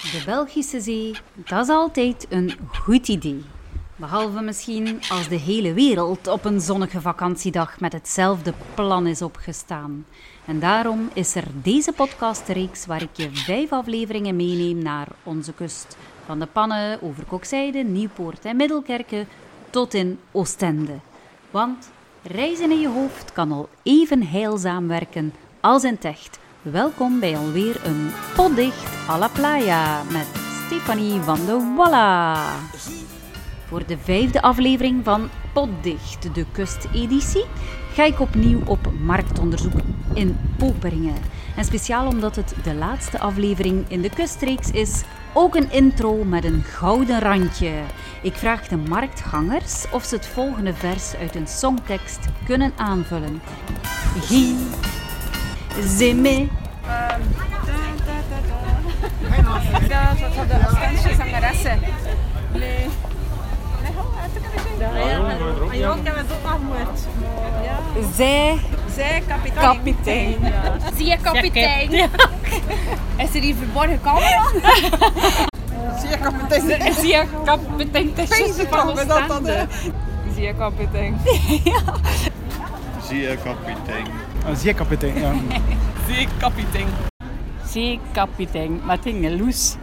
De Belgische Zee, dat is altijd een goed idee. Behalve misschien als de hele wereld op een zonnige vakantiedag met hetzelfde plan is opgestaan. En daarom is er deze podcastreeks waar ik je vijf afleveringen meeneem naar onze kust. Van de Pannen over Kokzijde, Nieuwpoort en Middelkerken tot in Oostende. Want reizen in je hoofd kan al even heilzaam werken als in het echt. Welkom bij alweer een potdicht à la playa met Stefanie van de Walla. Voor de vijfde aflevering van Potdicht, de kusteditie, ga ik opnieuw op marktonderzoek in Poperingen. En speciaal omdat het de laatste aflevering in de kustreeks is, ook een intro met een gouden randje. Ik vraag de marktgangers of ze het volgende vers uit een songtekst kunnen aanvullen. Gie, Ja. zij, Zij, kapitein. kapitein. Zie je, kapitein? Is er die verborgen camera? Zie je, kapitein? Zie je kapitein? Zie je kapitein? Zie je kapitein. Een zeekapitein, ja. Zie je kapitein? zeekapitein Martine Loes.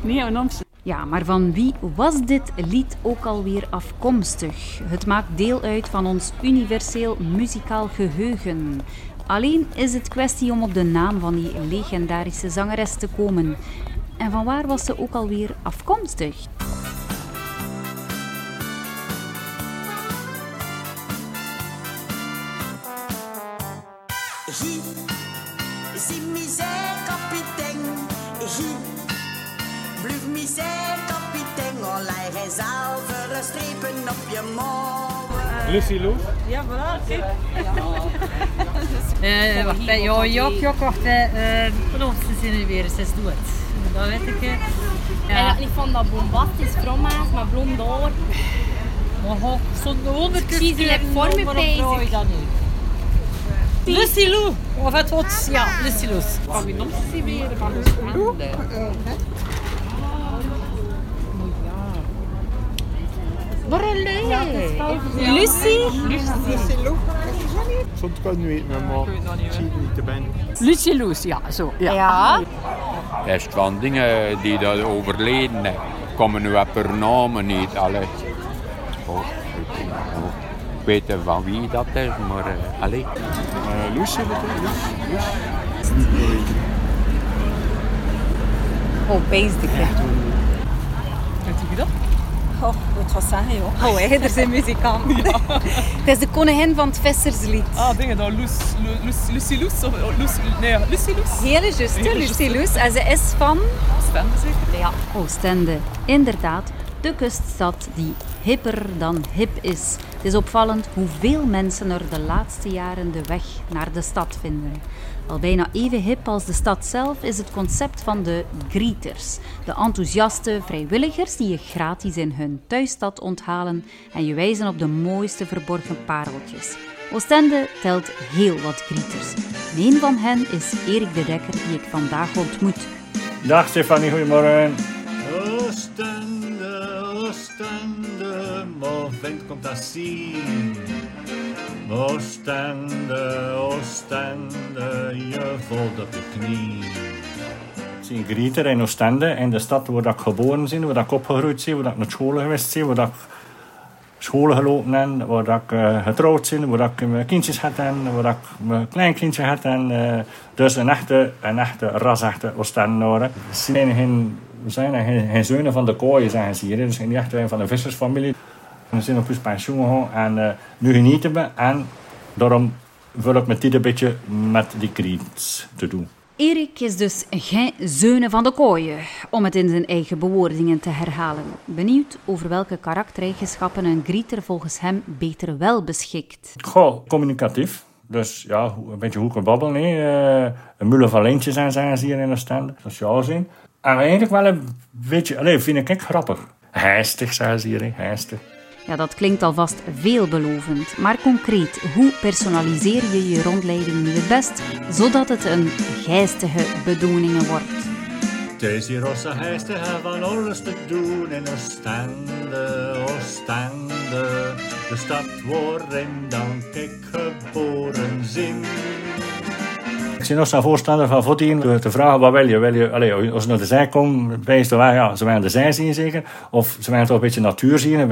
Nee, een Amsterdam. Ja, maar van wie was dit lied ook alweer afkomstig? Het maakt deel uit van ons universeel muzikaal geheugen. Alleen is het kwestie om op de naam van die legendarische zangeres te komen. En van waar was ze ook alweer afkomstig? Gie, zie misère kapitein. Gie, blijf misère kapitein. Allerlei geen zilveren strepen op je mouwen. Lucy Lou. Ja, voilà, kijk. Eh, wacht, hè. ja, Jok, Jok, wacht, hè. Eh, Prononce ze nu weer, ze is dood. Dat weet ik. hè. En Ja, dat niet van dat bombastisch fromma's met blond haar. maar ho, zo'n honderd keer op bezig. Vrouw is dat nu. Lucy Lou, of het wordt, ja, Lucy Lou. Van wie noemt ze weer? Van Oostende. Lucy? Soms kan je niet meer, maar zie je niet te ben. Lucie Loes, ja, zo. Ja. Ja. Is van dingen die dat overleden. Komen nu op haar namen niet. Allee. Oh, ik, ik weet niet van wie dat is, maar uh, allee. Uh, Loes, zit het in? Loes? Oh, basically. Weet je wie dat? Oh, wat was zeggen, joh. Oh, hè, er zijn muzikanten. Het is de koningin van het visserslied. Ah, dingen dat. Loes, Lu- Lucy Loes. Of oh, Loes, nee, Lucy Loes. Hele juiste, Hele Lucy. Loes. En ze is van Oostende zeker? ja, Oostende. Inderdaad, de kuststad die hipper dan hip is. Het is opvallend hoeveel mensen er de laatste jaren de weg naar de stad vinden. Al bijna even hip als de stad zelf is het concept van de greeters. De enthousiaste vrijwilligers die je gratis in hun thuisstad onthalen en je wijzen op de mooiste verborgen pareltjes. Oostende telt heel wat greeters. En een van hen is Erik de Dekker die ik vandaag ontmoet. Dag Stefanie, goedemorgen. Oostende, Oostende, maar vent komt dat zien. Oostende, Oostende, je valt op je knie. Ik zie Grieter in Oostende, in de stad waar ik geboren ben, waar ik opgegroeid ben, waar ik naar school geweest ben, waar ik scholen gelopen ben, waar ik eh, getrouwd ben, waar ik mijn kindjes had en waar ik mijn kleinkindje had. En, eh, dus een echte, een echte rasechte Oostendenaar. We zijn geen, we zijn geen, geen zonen van de kooien, zeggen ze hier. Dus geen echt van de vissersfamilie. We zijn op ons pensioen gegaan en eh, nu genieten we. En daarom vul ik mijn tijd een beetje met die kriets te doen. Erik is dus geen zeunen van de kooien, om het in zijn eigen bewoordingen te herhalen. Benieuwd over welke karaktereigenschappen een grieter volgens hem beter wel beschikt. Goh, communicatief. Dus ja, een beetje hoeken babbelen. hè. Eh, een mulle van lintje zijn, zijn ze hier in de stand. Sociaal zien. En eigenlijk wel een beetje, alleen vind ik grappig. Heistig, zeggen ze hier. Heistig. Ja, dat klinkt alvast veelbelovend, maar concreet, hoe personaliseer je je rondleiding nu het best, zodat het een geestige bedoeling wordt? Rosse huis te hebben van alles te doen in Oostende, Oostende. De stad waarin dan ik geboren zin. Ik zie nog zo'n voorstander van voetien te vragen wat wil je. Wil je allee, als ze naar de komen, wijst er wel, ja, ze willen de zee zien zeker. Of ze willen toch een beetje natuur zien,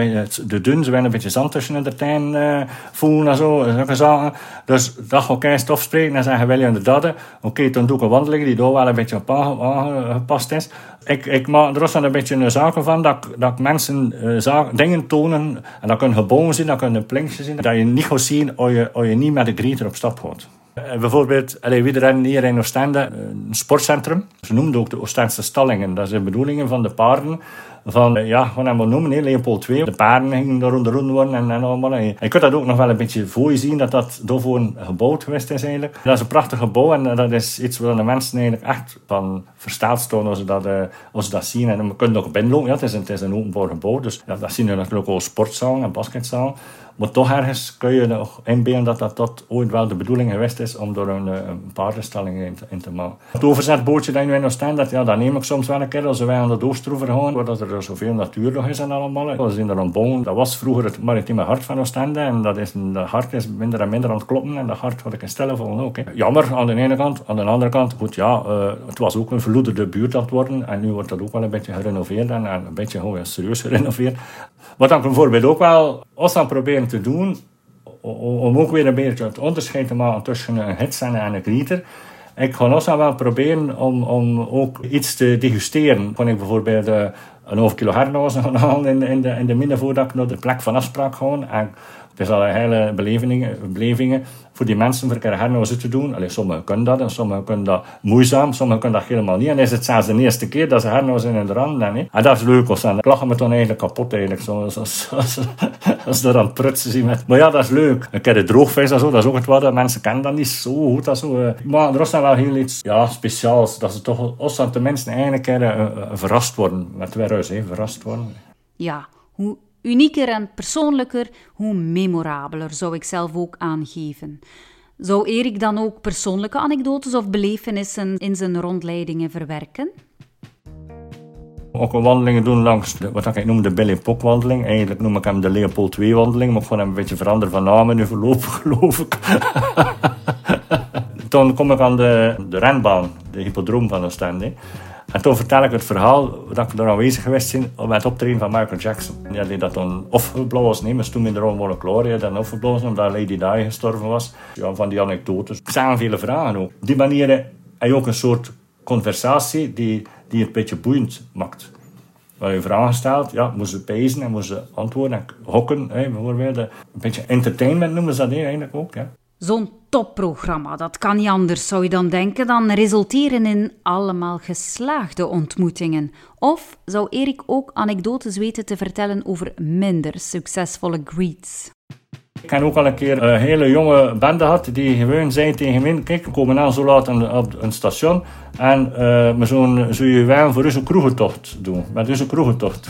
de dun, ze willen een beetje zand tussen de tuin uh, voelen en zo. Dus dat ga ik stof spreken en zeggen, wil je inderdaad, oké, dan doe ik een wandeling die daar wel een beetje op aangepast is. Ik, ik maak er ook een beetje een zaken van dat, dat mensen uh, zaken, dingen tonen en dat kunnen gebouwen zien, dat kunnen plinkjes zien, dat je niet gaat zien als je, als je niet met de grieter op stap gaat. Uh, bijvoorbeeld, we rennen hier in Oostende een sportcentrum. Ze noemden ook de Oostendse stallingen. Dat zijn bedoelingen van de paarden van, ja, gewoon hem noemen, hè, Leopold II. De paarden gingen daar rond worden en, en allemaal. Je kunt dat ook nog wel een beetje voor je zien, dat dat daarvoor gebouwd geweest is eigenlijk. Dat is een prachtig gebouw en dat is iets waar de mensen eigenlijk echt van verstaat staan als ze dat, als ze dat zien. En we kunnen ook binnenlopen, ja, het is een, het is een openbaar gebouw, dus ja, dat zien we natuurlijk ook sportzaal en basketzaal. Maar toch ergens kun je nog inbeelden dat dat tot ooit wel de bedoeling geweest is om door een, een paardenstalling in te, in te maken. Het overzetbootje dat nog staan, dat, ja, dat neem ik soms wel een keer als wij aan de Doostroever gaan, waar dat er zoveel natuur nog is en allemaal. We zijn er aan bouwen. Dat was vroeger het maritieme hart van Oostende en dat, is, dat hart is minder en minder aan het kloppen en dat hart had ik een stellen van ook. Jammer aan de ene kant, aan de andere kant, goed ja, uh, het was ook een verloederde buurt het worden en nu wordt dat ook wel een beetje gerenoveerd en, en een beetje serieus gerenoveerd. Wat dan bijvoorbeeld ook wel ons aan proberen te doen, om ook weer een beetje het onderscheid te maken tussen een hitsen en een grieter. Ik ga nog wel proberen om, om ook iets te degusteren. Kan ik bijvoorbeeld uh, een half kilo harnozen gaan halen in, in, de, in de midden voordat ik naar de plek van afspraak ga. Het is al een hele belevingen, belevingen voor die mensen voor een hernozen te doen. Allee, sommigen kunnen dat en sommigen kunnen dat moeizaam, sommigen kunnen dat helemaal niet. En is het zelfs de eerste keer dat ze hernozen in de rand. En dat is leuk, als dan lachen me dan eigenlijk kapot eigenlijk. Zo, als, als, ze aan prutsen zien met. Maar ja, dat is leuk. Een keer de droogvis en zo, dat is ook het wat. Mensen kennen dat niet zo goed. Dat zo. Maar er is dan wel heel iets ja, speciaals. Dat ze toch, als de mensen eigenlijk uh, verrast worden. Met weer hè, verrast worden. Ja, hoe unieker en persoonlijker, hoe memorabeler zou ik zelf ook aangeven. Zou Erik dan ook persoonlijke anekdotes of belevenissen in zijn rondleidingen verwerken? Ook wandelingen doen langs de, wat ik noem de Billy Pok wandeling. Eigenlijk noem ik hem de Leopold II wandeling, maar ik hem een beetje veranderen van naam nu voorlopig geloof ik. Toen kom ik aan de, de renbaan, de hippodroom van Oostende. En toen vertel ik het verhaal dat ik er aanwezig geweest ben met het optreden van Michael Jackson. Ja, die dat dan opgeblazen, nee, maar toen in de Rome Gloria dan opgeblazen omdat Lady Di gestorven was. Ja, van die anekdotes. Er zijn vele vragen ook. Op die manier heb je ook een soort conversatie die, die het een beetje boeiend maakt. Waar je vragen stelt, ja, moest ze pezen en moest ze antwoorden en hokken, hè, bijvoorbeeld. Een beetje entertainment noemen ze dat hè, eigenlijk ook. Ja. Zo'n topprogramma, dat kan niet anders, zou je dan denken, dan resulteren in allemaal geslaagde ontmoetingen. Of zou Erik ook anekdotes weten te vertellen over minder succesvolle greets? Ik heb ook al een keer een hele jonge bende gehad die gewoon zei tegen mij: Kijk, we komen aan zo laat op een station en uh, we zullen, zullen je wel voor onze kroegentocht doen. Met onze kroegentocht.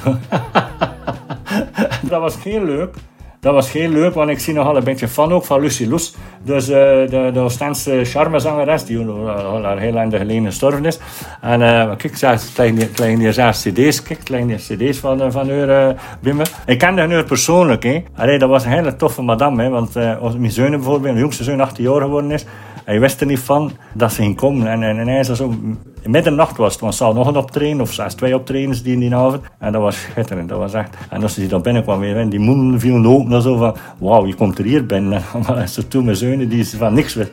dat was heel leuk. Dat was heel leuk, want ik zie nogal een beetje fan ook van Lucy Loes. Dus uh, de, de Oostense charmezangeres, die al haar heel lang geleden gestorven is. En uh, kijk, ze klein hier zelfs cd's, kijk, kleine cd's van, uh, van haar uh, binnen. Ik kende haar persoonlijk, hè. Allee, dat was een hele toffe madame, hè. Want mijn zoon bijvoorbeeld, mijn jongste zoon 18 jaar geworden is, hij wist er niet van dat ze ging komen. En, en, en hij is zo... Middernacht was het, want nog een optreden, of zelfs twee optredens die in die avond. En dat was schitterend, dat was echt... En als ze dan binnenkwam weer, die monden vielen open, zo van... Wauw, je komt er hier binnen. Ze toen mijn zoon, die is van niks wist.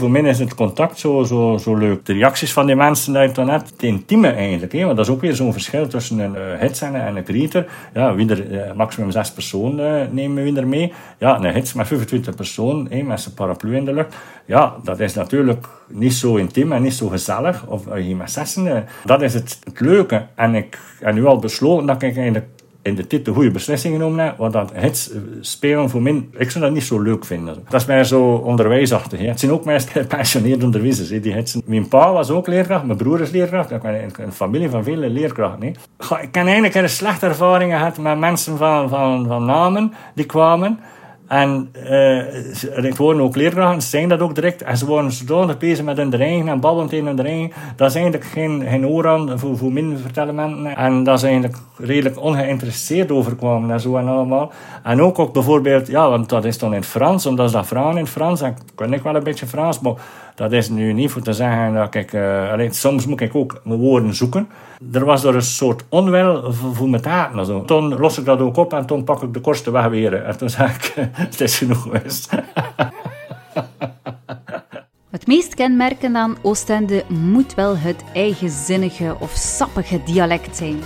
Voor mij is het contact zo, zo, zo leuk. De reacties van die mensen uit dan net, het intieme eigenlijk. Hè? Want dat is ook weer zo'n verschil tussen een uh, hits en, en een creator. Ja, wie er, uh, maximum zes personen uh, nemen we er mee. Ja, een hits met 25 personen, hè, met zijn paraplu in de lucht. Ja, dat is natuurlijk niet zo intiem en niet zo gezellig. Of je met zessen. dat is het, het leuke. En ik heb nu al besloten dat ik eigenlijk in de de goede beslissing genomen heb. Want dat het spelen voor mij, ik zou dat niet zo leuk vinden. Dat is mij zo onderwijsachtig. Hè. Het zijn ook meest gepassioneerde onderwijzers. Hè. Die hetsen. Mijn pa was ook leerkracht, mijn broer is leerkracht. Ik ben een familie van vele leerkrachten. Hè. Ik heb eigenlijk een slechte ervaringen gehad met mensen van, van, van namen die kwamen. En uh, het worden ook leerkrachten, ze zijn dat ook direct. En ze worden zodanig bezig met hun eigen en babbelend in hun eigen. Dat is eigenlijk geen, geen oor aan voor, voor min vertellen En dat ze eigenlijk redelijk ongeïnteresseerd overkwamen en zo en allemaal. En ook, ook bijvoorbeeld, ja, want dat is dan in Frans, omdat ze dat vragen in Frans. En kan ik wel een beetje Frans, maar dat is nu niet voor te zeggen dat ik... Uh, alleen, soms moet ik ook mijn woorden zoeken. Er was er een soort onwel voor mijn taten. Zo. Toen los ik dat ook op en toen pak ik de korsten weg weer. En toen zei ik, het is genoeg geweest. Het meest kenmerkend aan Oostende moet wel het eigenzinnige of sappige dialect zijn.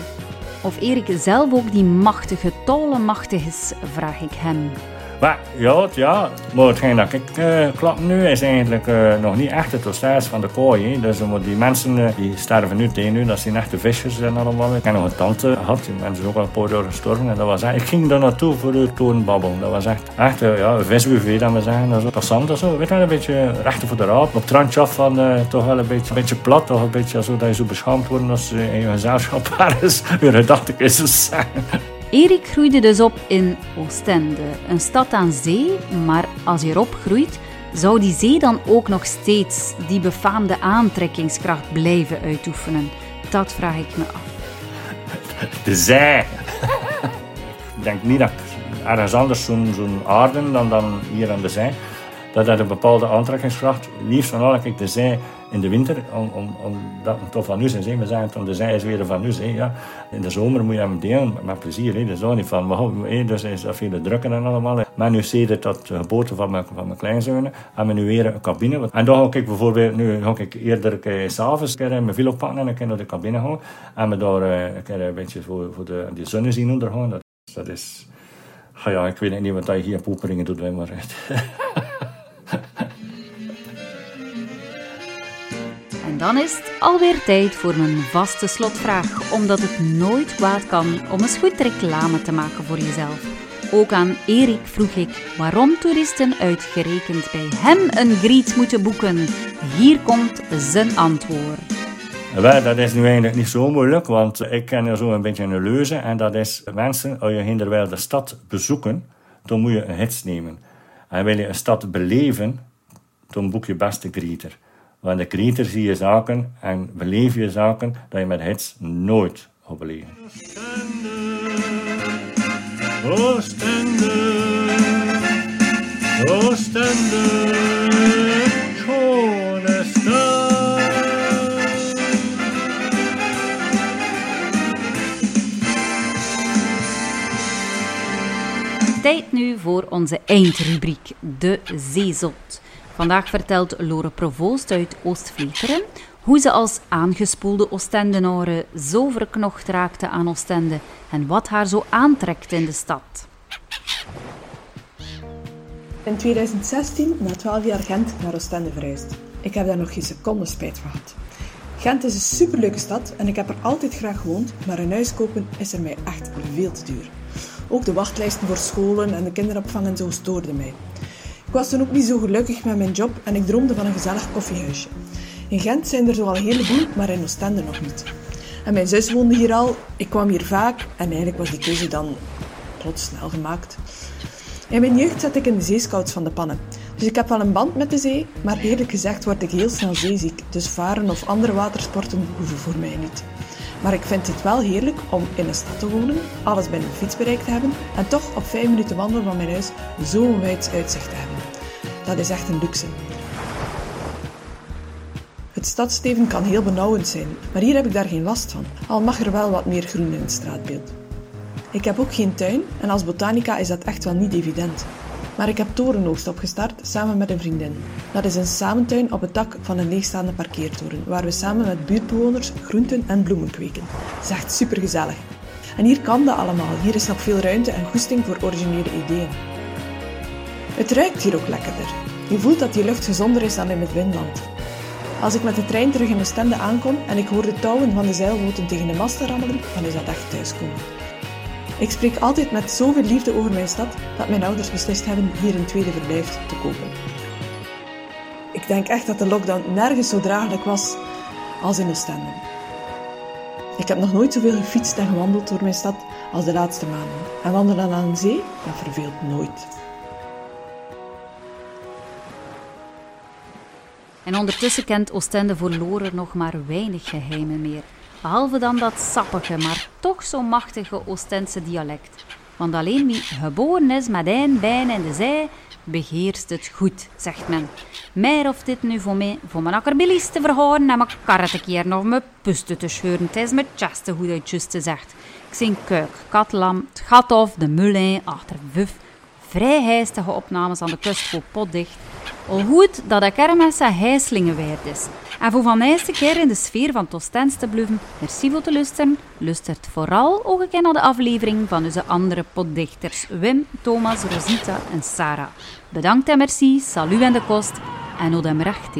Of Erik zelf ook die machtige, tolenmachtig is, vraag ik hem. Maar ja, ja, maar hetgeen dat ik uh, klap nu is eigenlijk uh, nog niet echt het proces van de kooi. Dus uh, die mensen die sterven nu tegen nu, dat zijn echte vissers en allemaal. Ik heb nog een tante gehad, die mensen ook al een paar jaar gestorven. En dat was echt, ik ging daar naartoe voor de torenbabbel. Dat was echt, echt ja, een visbuffet, dat we zeggen. Dat is passant of zo. Weet je, een beetje rechter voor de raap. Op het af van toch wel een beetje, een beetje plat, toch een beetje zo dat je zo beschaamd wordt als je in je gezelschap ergens weer gedachte is. Erik groeide dus op in Oostende, een stad aan zee, maar als je erop groeit, zou die zee dan ook nog steeds die befaamde aantrekkingskracht blijven uitoefenen? Dat vraag ik me af. De zee. ik denk niet dat ergens anders zo'n aarde dan, dan hier aan de zee. Dat heeft een bepaalde aantrekkingskracht. Liefst van alle, kijk, de zee in de winter, om, om, omdat het toch van nu is. We zeggen dan de zij is weer van nu. Ja. In de zomer moet je hem delen met plezier. Hè. Dat is niet van, maar, dus is dat veel drukker en allemaal. Maar nu zie je dat de geboorte van mijn, van mijn kleinzonen, hebben we nu weer een cabine. En dan ga ik bijvoorbeeld, nu ga ik eerder s'avonds mijn vilo pakken en ik naar de cabine gaan. En me daar een, een beetje voor, voor de, die zonne zien ondergaan. Dat, dat is, ja, ik weet niet wat je hier in Poeperingen doet, maar En dan is het alweer tijd voor mijn vaste slotvraag, omdat het nooit kwaad kan om eens goed reclame te maken voor jezelf. Ook aan Erik vroeg ik waarom toeristen uitgerekend bij hem een griet moeten boeken. Hier komt zijn antwoord. Wel, dat is nu eigenlijk niet zo moeilijk, want ik ken er zo een beetje een leuze. En dat is, mensen, als je hinderwijl de stad bezoeken, dan moet je een hits nemen. En wil je een stad beleven, dan boek je beste grieter. Want de creator zie je zaken en beleef je zaken dat je met hits nooit gaat beleven. Oostende, Oostende, schone Tijd nu voor onze eindrubriek, de zeezot. Vandaag vertelt Lore Provoost uit Oost-Vleteren hoe ze als aangespoelde Oostendenaren zo verknocht raakte aan Oostende en wat haar zo aantrekt in de stad. In 2016, na 12 jaar Gent, naar Oostende verhuisd. Ik heb daar nog geen seconde spijt van gehad. Gent is een superleuke stad en ik heb er altijd graag gewoond, maar een huis kopen is er mij echt veel te duur. Ook de wachtlijsten voor scholen en de kinderopvang en zo stoorden mij. Ik was toen ook niet zo gelukkig met mijn job en ik droomde van een gezellig koffiehuisje. In Gent zijn er zoal een heleboel, maar in Oostende nog niet. En mijn zus woonde hier al, ik kwam hier vaak en eigenlijk was die keuze dan plots snel gemaakt. In mijn jeugd zat ik in de zeescouts van de pannen. Dus ik heb wel een band met de zee, maar eerlijk gezegd word ik heel snel zeeziek. Dus varen of andere watersporten hoeven voor mij niet. Maar ik vind het wel heerlijk om in een stad te wonen, alles binnen fietsbereik te hebben en toch op vijf minuten wandelen van mijn huis zo'n wijd uitzicht te hebben. Dat is echt een luxe. Het stadsteven kan heel benauwend zijn, maar hier heb ik daar geen last van, al mag er wel wat meer groen in het straatbeeld. Ik heb ook geen tuin en als botanica is dat echt wel niet evident. Maar ik heb Torenoogst opgestart samen met een vriendin. Dat is een samentuin op het dak van een leegstaande parkeertoren, waar we samen met buurtbewoners groenten en bloemen kweken. Het is echt supergezellig. En hier kan dat allemaal. Hier is nog veel ruimte en goesting voor originele ideeën. Het ruikt hier ook lekkerder. Je voelt dat die lucht gezonder is dan in het Windland. Als ik met de trein terug in de stende aankom en ik hoor de touwen van de zeilboten tegen de masten rammelen, dan is dat echt thuiskomen. Ik spreek altijd met zoveel liefde over mijn stad dat mijn ouders beslist hebben hier een tweede verblijf te kopen. Ik denk echt dat de lockdown nergens zo draaglijk was als in Oostende. Ik heb nog nooit zoveel gefietst en gewandeld door mijn stad als de laatste maanden. En wandelen aan de zee, dat verveelt nooit. En ondertussen kent Oostende voor Loren nog maar weinig geheimen meer. Behalve dan dat sappige, maar toch zo machtige Oostendse dialect. Want alleen wie geboren is met een in de zij, beheerst het goed, zegt men. Meer of dit nu voor mij, voor mijn akkerbillies te verhouden en mijn karret een keer nog mijn pusten te scheuren. Het is mijn cheste hoe dat zegt. Ik zie kuik, katlam, het gat of de mulin achter vuf. Vrij heistige opnames aan de kust voor potdicht. Al goed dat de kermis een hijslingen waard is. En voor van eerste keer in de sfeer van Tostens te blijven, merci voor te luisteren. Lustert vooral ook een naar de aflevering van onze andere potdichters Wim, Thomas, Rosita en Sarah. Bedankt en merci, salut en de kost en odem recht.